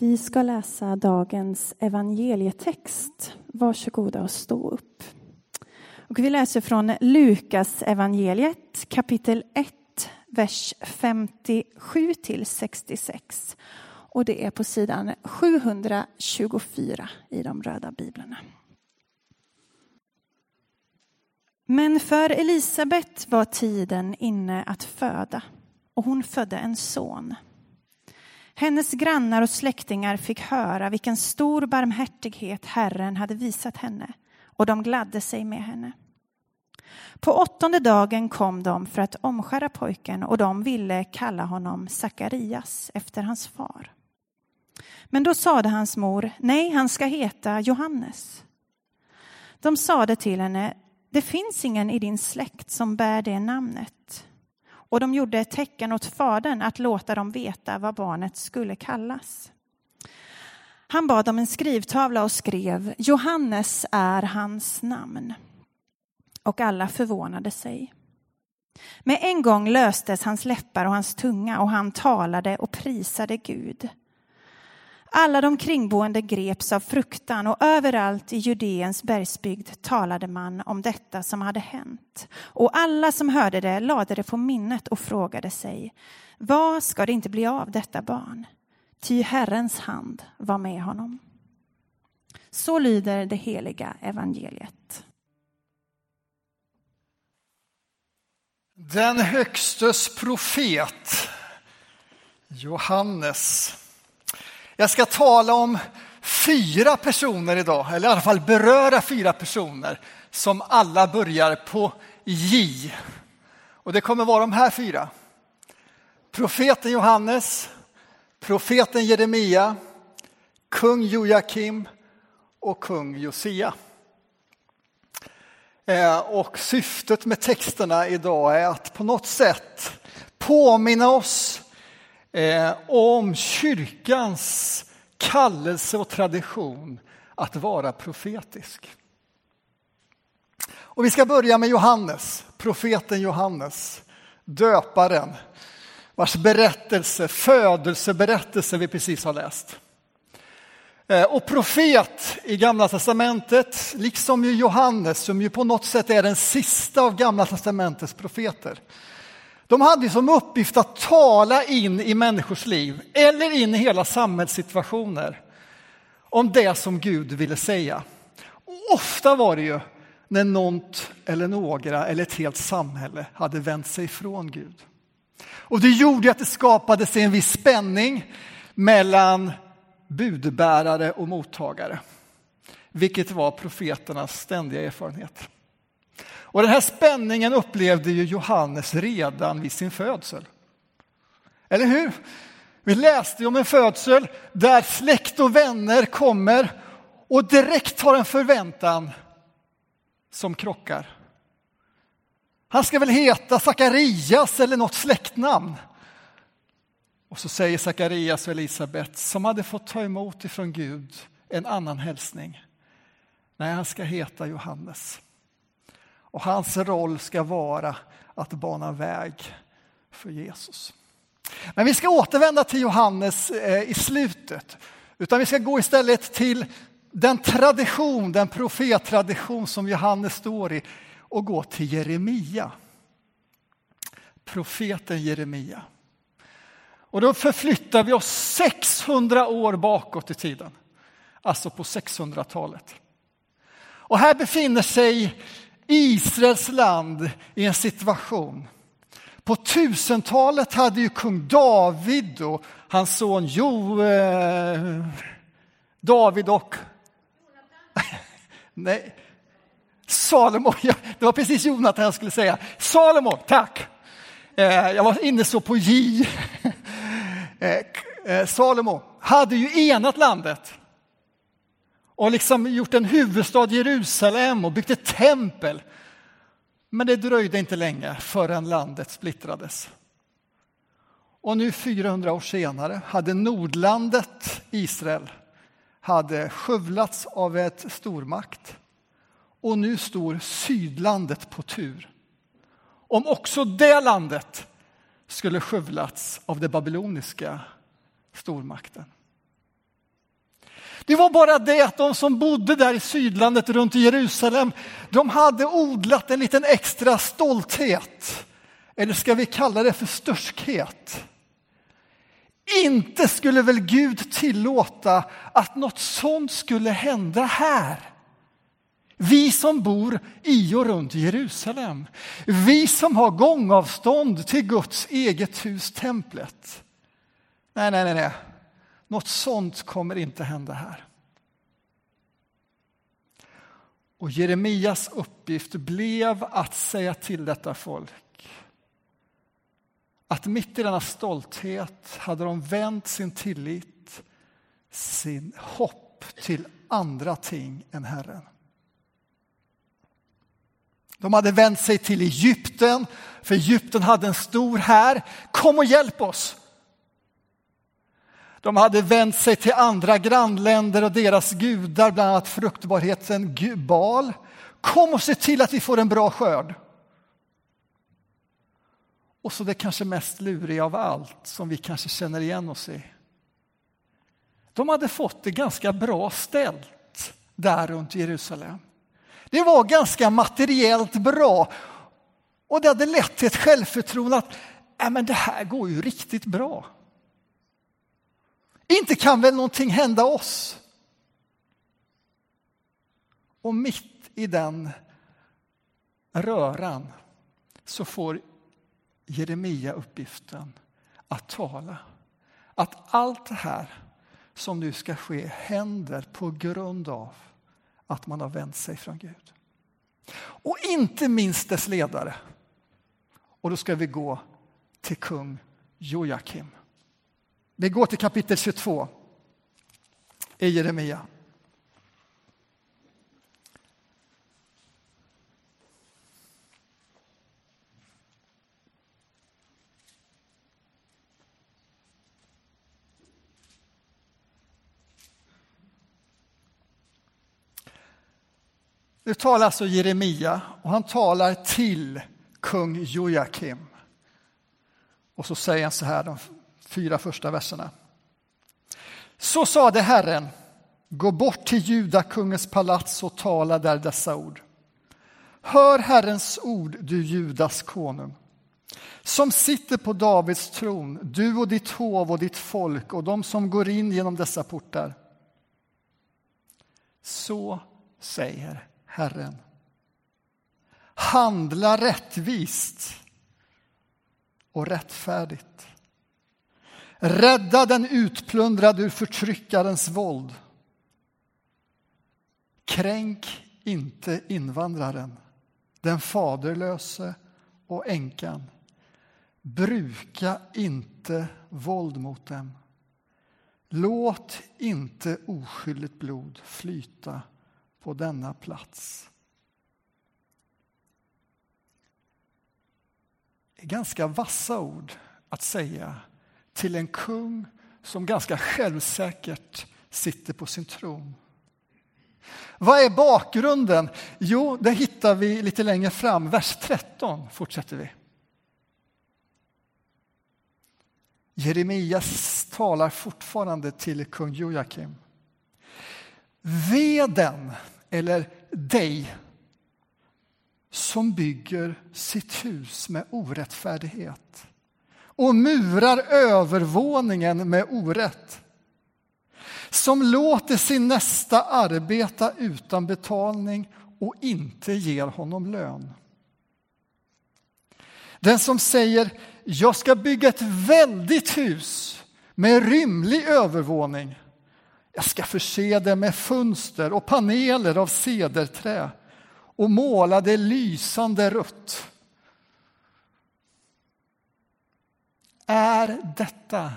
Vi ska läsa dagens evangelietext. Varsågoda och stå upp. Och vi läser från Lukas evangeliet kapitel 1, vers 57 till 66. Och det är på sidan 724 i de röda biblarna. Men för Elisabet var tiden inne att föda och hon födde en son. Hennes grannar och släktingar fick höra vilken stor barmhärtighet Herren hade visat henne och de gladde sig med henne. På åttonde dagen kom de för att omskära pojken och de ville kalla honom Sakarias efter hans far. Men då sade hans mor, nej, han ska heta Johannes. De sade till henne, det finns ingen i din släkt som bär det namnet. Och de gjorde ett tecken åt fadern att låta dem veta vad barnet skulle kallas. Han bad om en skrivtavla och skrev Johannes är hans namn. Och alla förvånade sig. Med en gång löstes hans läppar och hans tunga och han talade och prisade Gud. Alla de kringboende greps av fruktan och överallt i Judeens bergsbygd talade man om detta som hade hänt. Och alla som hörde det lade det på minnet och frågade sig, vad ska det inte bli av detta barn? Ty Herrens hand var med honom. Så lyder det heliga evangeliet. Den högstes profet, Johannes jag ska tala om fyra personer idag, eller i alla fall beröra fyra personer som alla börjar på J. Och det kommer vara de här fyra. Profeten Johannes, profeten Jeremia, kung Joakim och kung Josia. Eh, och syftet med texterna idag är att på något sätt påminna oss eh, om kyrkans kallelse och tradition att vara profetisk. Och vi ska börja med Johannes, profeten Johannes, döparen vars berättelse, födelseberättelse vi precis har läst. Eh, och profet i Gamla testamentet, liksom ju Johannes som ju på något sätt är den sista av Gamla testamentets profeter. De hade som uppgift att tala in i människors liv eller in i hela samhällssituationer om det som Gud ville säga. Och ofta var det ju när något eller några eller ett helt samhälle hade vänt sig ifrån Gud. Och det gjorde att det skapades en viss spänning mellan budbärare och mottagare, vilket var profeternas ständiga erfarenhet. Och den här spänningen upplevde ju Johannes redan vid sin födsel. Eller hur? Vi läste om en födsel där släkt och vänner kommer och direkt har en förväntan som krockar. Han ska väl heta Sakarias eller något släktnamn. Och så säger Sakarias och Elisabet som hade fått ta emot ifrån Gud en annan hälsning. Nej, han ska heta Johannes. Och hans roll ska vara att bana väg för Jesus. Men vi ska återvända till Johannes eh, i slutet, utan vi ska gå istället till den tradition, den profettradition som Johannes står i och gå till Jeremia. Profeten Jeremia. Och då förflyttar vi oss 600 år bakåt i tiden, alltså på 600-talet. Och här befinner sig Israels land i en situation. På tusentalet hade ju kung David och hans son Jo, eh, David och Nej, Salomo, ja, det var precis Jonathan jag skulle säga. Salomo, tack! Eh, jag var inne så på J. Eh, eh, Salomo hade ju enat landet och liksom gjort en huvudstad Jerusalem och byggt ett tempel. Men det dröjde inte länge förrän landet splittrades. Och nu 400 år senare hade Nordlandet Israel hade skövlats av ett stormakt och nu står Sydlandet på tur. Om också det landet skulle skövlats av den babyloniska stormakten. Det var bara det att de som bodde där i sydlandet runt Jerusalem, de hade odlat en liten extra stolthet. Eller ska vi kalla det för störskhet? Inte skulle väl Gud tillåta att något sånt skulle hända här? Vi som bor i och runt Jerusalem. Vi som har gångavstånd till Guds eget hus, templet. Nej, nej, nej, nej. Något sånt kommer inte hända här. Och Jeremias uppgift blev att säga till detta folk att mitt i denna stolthet hade de vänt sin tillit, sin hopp till andra ting än Herren. De hade vänt sig till Egypten, för Egypten hade en stor här. Kom och hjälp oss! De hade vänt sig till andra grannländer och deras gudar, bland annat fruktbarheten Bal. Kom och se till att vi får en bra skörd. Och så det kanske mest luriga av allt, som vi kanske känner igen oss i. De hade fått det ganska bra ställt där runt Jerusalem. Det var ganska materiellt bra och det hade lett till ett självförtroende att äh, men det här går ju riktigt bra. Inte kan väl någonting hända oss? Och mitt i den röran så får Jeremia uppgiften att tala. Att allt det här som nu ska ske händer på grund av att man har vänt sig från Gud. Och inte minst dess ledare. Och då ska vi gå till kung Jojakim. Vi går till kapitel 22 i Jeremia. Nu talar alltså Jeremia och han talar till kung Jojakim. Och så säger han så här, de fyra första verserna. Så sade Herren, gå bort till Judakungens palats och tala där dessa ord. Hör Herrens ord, du Judas konung, som sitter på Davids tron, du och ditt hov och ditt folk och de som går in genom dessa portar. Så säger Herren. Handla rättvist och rättfärdigt. Rädda den utplundrade ur förtryckarens våld. Kränk inte invandraren, den faderlöse och änkan. Bruka inte våld mot dem. Låt inte oskyldigt blod flyta på denna plats. Det är ganska vassa ord att säga till en kung som ganska självsäkert sitter på sin tron. Vad är bakgrunden? Jo, det hittar vi lite längre fram. Vers 13 fortsätter vi. Jeremias talar fortfarande till kung Joakim. Ve den, eller dig, som bygger sitt hus med orättfärdighet och murar övervåningen med orätt som låter sin nästa arbeta utan betalning och inte ger honom lön. Den som säger jag ska bygga ett väldigt hus med rymlig övervåning jag ska förse det med fönster och paneler av cederträ och måla det lysande rött. Är detta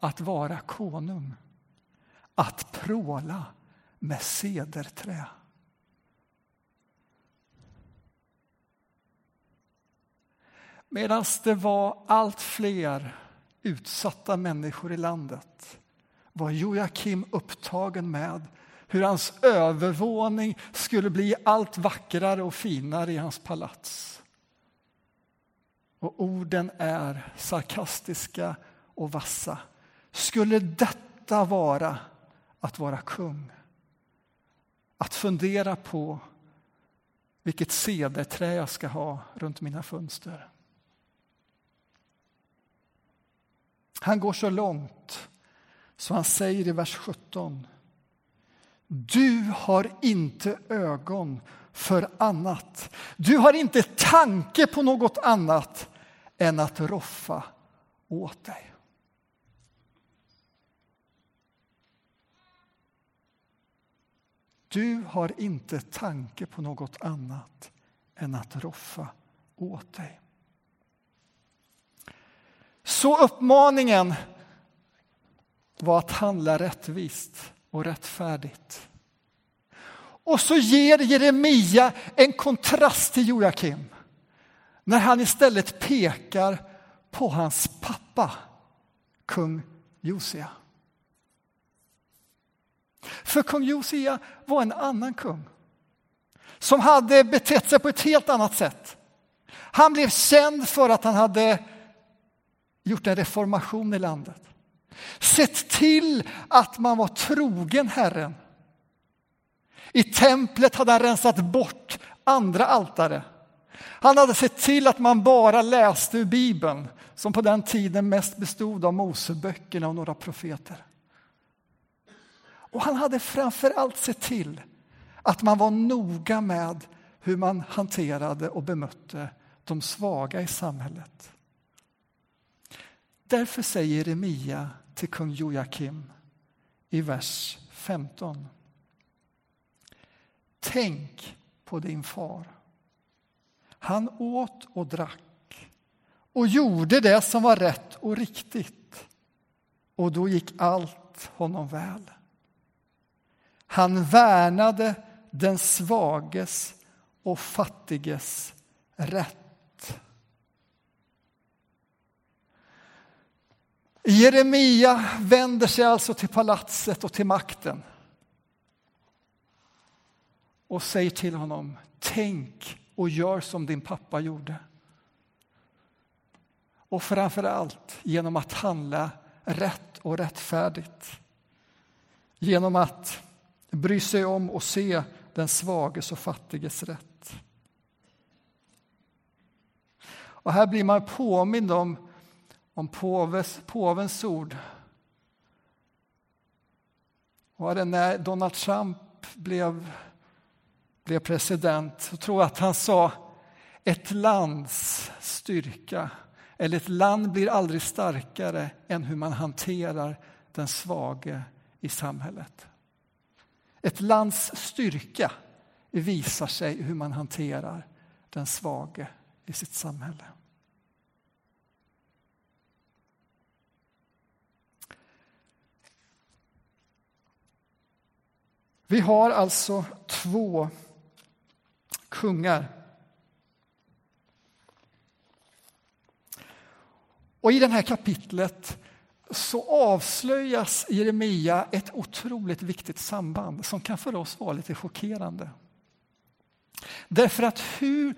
att vara konung? Att pråla med cederträ? Medan det var allt fler utsatta människor i landet var Joakim upptagen med hur hans övervåning skulle bli allt vackrare och finare i hans palats. Och orden är sarkastiska och vassa. Skulle detta vara att vara kung? att fundera på vilket cederträ jag ska ha runt mina fönster. Han går så långt så han säger i vers 17. Du har inte ögon för annat. Du har inte tanke på något annat än att roffa åt dig. Du har inte tanke på något annat än att roffa åt dig. Så uppmaningen var att handla rättvist och rättfärdigt. Och så ger Jeremia en kontrast till Joakim när han istället pekar på hans pappa, kung Josia. För kung Josia var en annan kung som hade betett sig på ett helt annat sätt. Han blev känd för att han hade gjort en reformation i landet. Sett till att man var trogen Herren. I templet hade han rensat bort andra altare. Han hade sett till att man bara läste ur Bibeln som på den tiden mest bestod av Moseböckerna och några profeter. Och han hade framför allt sett till att man var noga med hur man hanterade och bemötte de svaga i samhället. Därför säger Jeremia till kung Joakim i vers 15. Tänk på din far. Han åt och drack och gjorde det som var rätt och riktigt. Och då gick allt honom väl. Han värnade den svages och fattiges rätt. Jeremia vänder sig alltså till palatset och till makten och säger till honom, tänk och gör som din pappa gjorde. Och framför allt genom att handla rätt och rättfärdigt. Genom att bry sig om och se den svages och fattiges rätt. Och här blir man påmind om, om påves, påvens ord. Var det när Donald Trump blev, blev president så tror jag att han sa ett lands styrka eller ett land blir aldrig starkare än hur man hanterar den svage i samhället. Ett lands styrka visar sig hur man hanterar den svage i sitt samhälle. Vi har alltså två kungar. Och i det här kapitlet så avslöjas i Jeremia ett otroligt viktigt samband som kan för oss vara lite chockerande. Därför att hur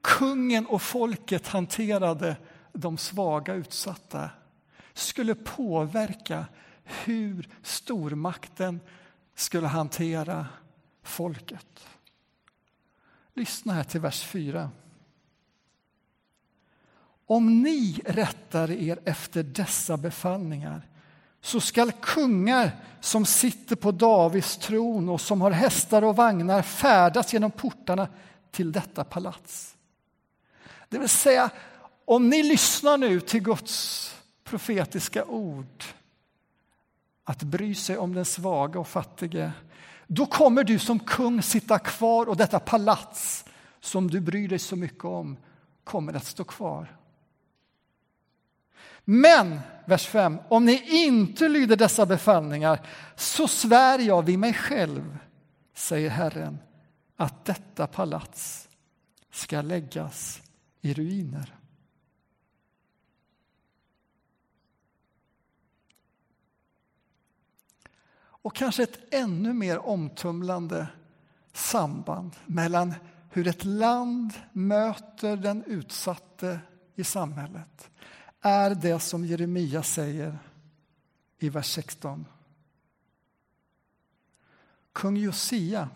kungen och folket hanterade de svaga utsatta skulle påverka hur stormakten skulle hantera folket. Lyssna här till vers 4. Om ni rättar er efter dessa befallningar så skall kungar som sitter på Davids tron och som har hästar och vagnar färdas genom portarna till detta palats. Det vill säga, om ni lyssnar nu till Guds profetiska ord att bry sig om den svaga och fattige då kommer du som kung sitta kvar och detta palats som du bryr dig så mycket om kommer att stå kvar. Men, vers 5, om ni inte lyder dessa befallningar så svär jag vid mig själv, säger Herren, att detta palats ska läggas i ruiner. Och kanske ett ännu mer omtumlande samband mellan hur ett land möter den utsatte i samhället är det som Jeremia säger i vers 16. Kung Josia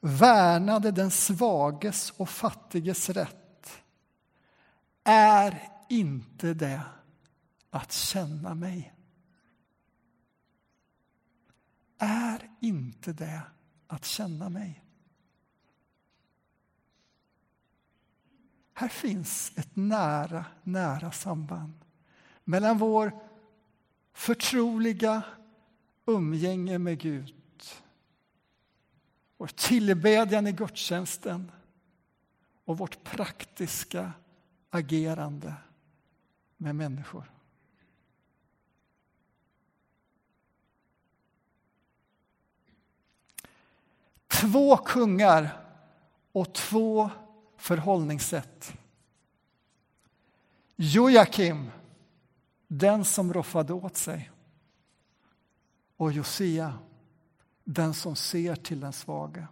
värnade den svages och fattiges rätt. Är inte det att känna mig? Är inte det att känna mig? Här finns ett nära, nära samband mellan vår förtroliga umgänge med Gud, vår tillbedjan i gudstjänsten och vårt praktiska agerande med människor. Två kungar och två förhållningssätt. Jojakim, den som roffade åt sig. Och Josia, den som ser till den svage.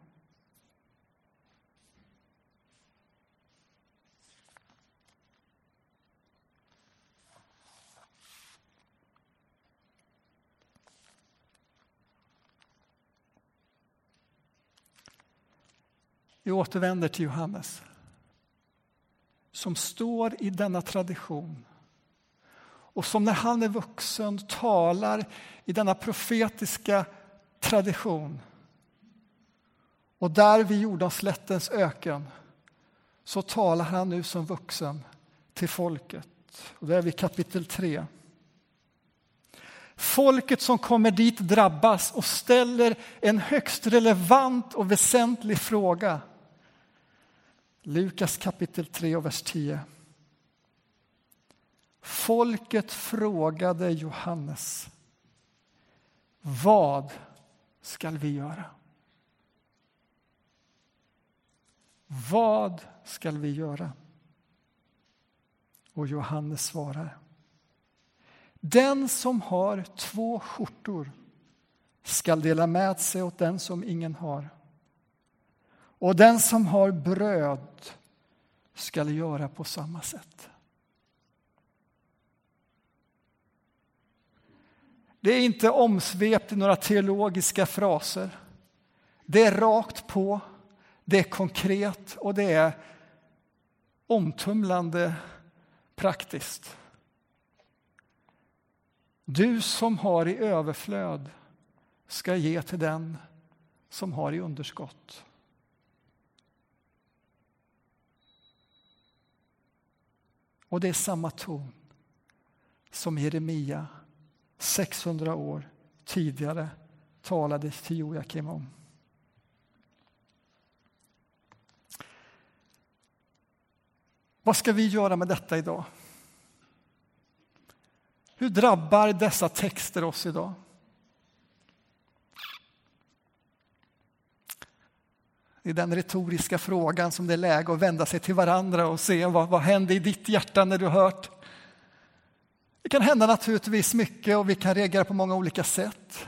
Vi återvänder till Johannes som står i denna tradition och som när han är vuxen talar i denna profetiska tradition. Och där vid Jordanslättens öken så talar han nu som vuxen till folket. Och det är vid kapitel 3. Folket som kommer dit drabbas och ställer en högst relevant och väsentlig fråga. Lukas kapitel 3 och vers 10. Folket frågade Johannes. Vad skall vi göra? Vad skall vi göra? Och Johannes svarar. Den som har två skjortor skall dela med sig åt den som ingen har. Och den som har bröd skall göra på samma sätt. Det är inte omsvept i några teologiska fraser. Det är rakt på, det är konkret och det är omtumlande praktiskt. Du som har i överflöd ska ge till den som har i underskott. Och det är samma ton som Jeremia 600 år tidigare talade till Joakim om. Vad ska vi göra med detta idag? Hur drabbar dessa texter oss idag? Det är den retoriska frågan som det är läge att vända sig till varandra och se vad, vad händer i ditt hjärta när du har hört. Det kan hända naturligtvis mycket och vi kan reagera på många olika sätt.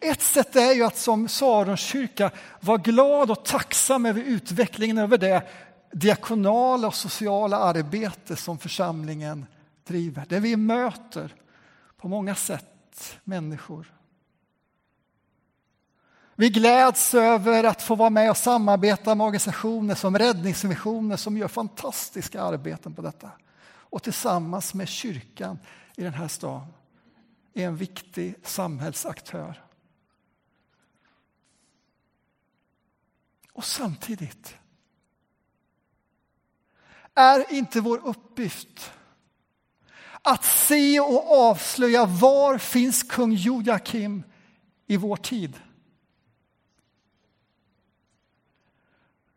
Ett sätt är ju att som Sarons kyrka vara glad och tacksam över utvecklingen, över det diakonala och sociala arbete som församlingen driver. Där vi möter på många sätt människor vi gläds över att få vara med och samarbeta med organisationer som Räddningsmissionen som gör fantastiska arbeten på detta. Och tillsammans med kyrkan i den här staden är en viktig samhällsaktör. Och samtidigt är inte vår uppgift att se och avslöja var finns kung Joakim i vår tid.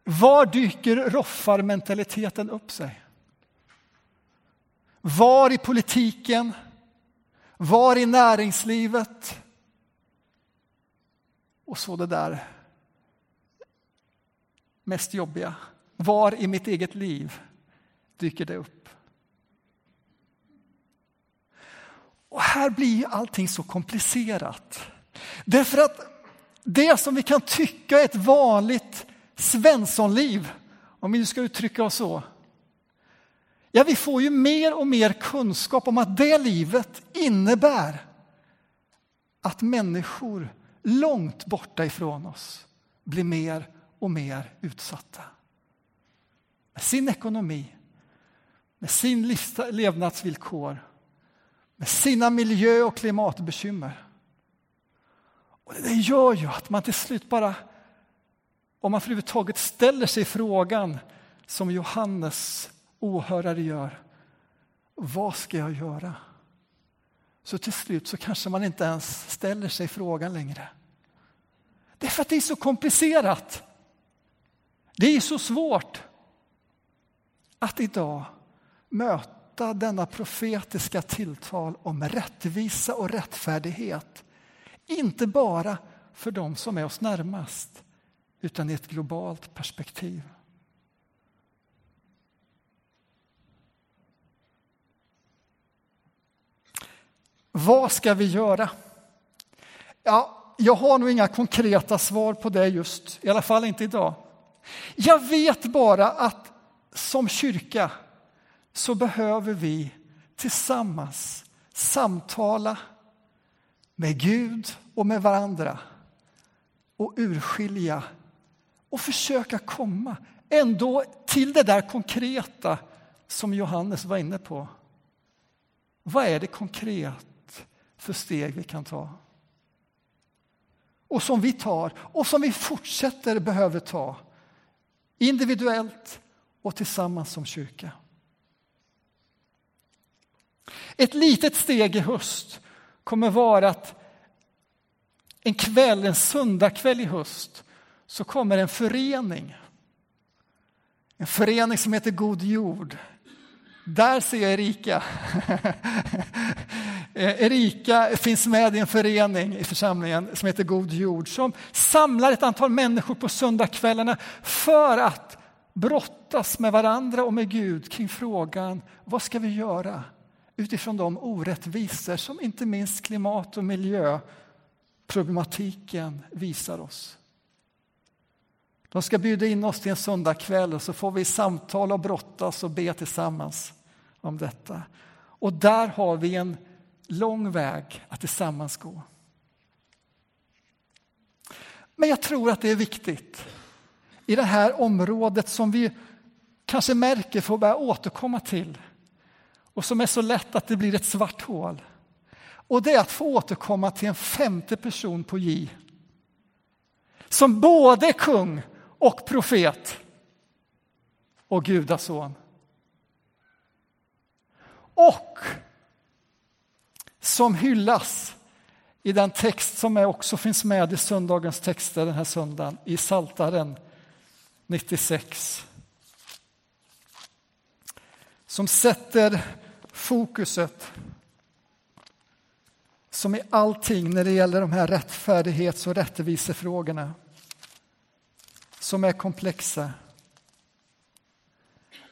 Var dyker roffarmentaliteten upp sig? Var i politiken? Var i näringslivet? Och så det där mest jobbiga. Var i mitt eget liv dyker det upp? Och här blir allting så komplicerat. Därför att det som vi kan tycka är ett vanligt Svenssonliv, om vi nu ska uttrycka oss så. Ja, vi får ju mer och mer kunskap om att det livet innebär att människor långt borta ifrån oss blir mer och mer utsatta. Med sin ekonomi, med sin levnadsvillkor, med sina miljö och klimatbekymmer. Och det gör ju att man till slut bara, om man överhuvudtaget ställer sig frågan som Johannes åhörare gör, vad ska jag göra? Så till slut så kanske man inte ens ställer sig frågan längre. Det är för att det är så komplicerat. Det är så svårt att idag möta denna profetiska tilltal om rättvisa och rättfärdighet. Inte bara för dem som är oss närmast, utan i ett globalt perspektiv. Vad ska vi göra? Ja, jag har nog inga konkreta svar på det just, i alla fall inte idag. Jag vet bara att som kyrka så behöver vi tillsammans samtala med Gud och med varandra och urskilja och försöka komma ändå till det där konkreta som Johannes var inne på. Vad är det konkret för steg vi kan ta? Och som vi tar och som vi fortsätter behöver ta individuellt och tillsammans som kyrka. Ett litet steg i höst kommer vara att en kväll, en söndagkväll i höst, så kommer en förening. En förening som heter God jord. Där ser jag Erika. Erika finns med i en förening i församlingen som heter God jord som samlar ett antal människor på söndagskvällarna för att brottas med varandra och med Gud kring frågan vad ska vi göra utifrån de orättvisor som inte minst klimat och miljöproblematiken visar oss. De ska bjuda in oss till en söndagkväll och så får vi samtala och brottas och be tillsammans om detta. Och där har vi en lång väg att tillsammans gå. Men jag tror att det är viktigt i det här området som vi kanske märker får börja återkomma till och som är så lätt att det blir ett svart hål. Och det är att få återkomma till en femte person på J. Som både är kung och profet och gudason. Och som hyllas i den text som också finns med i söndagens texter den här söndagen, i Saltaren 96. Som sätter fokuset som i allting när det gäller de här rättfärdighets och rättvisefrågorna som är komplexa.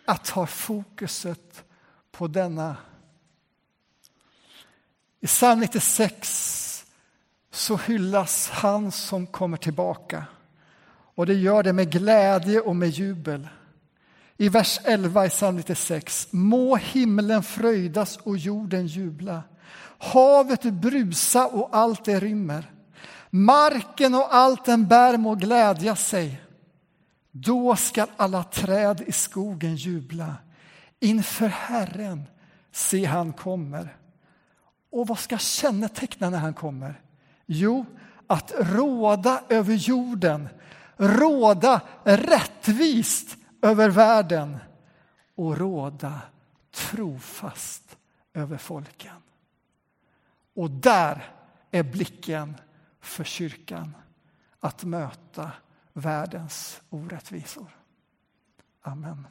Att ha fokuset på denna. I psalm 96 så hyllas han som kommer tillbaka och det gör det med glädje och med jubel. I vers 11 i psalm 96. Må himlen fröjdas och jorden jubla. Havet brusa och allt det rymmer. Marken och allt den bär må glädja sig. Då skall alla träd i skogen jubla. Inför Herren, se han kommer. Och vad ska känneteckna när han kommer? Jo, att råda över jorden, råda rättvist över världen och råda trofast över folken. Och där är blicken för kyrkan att möta världens orättvisor. Amen.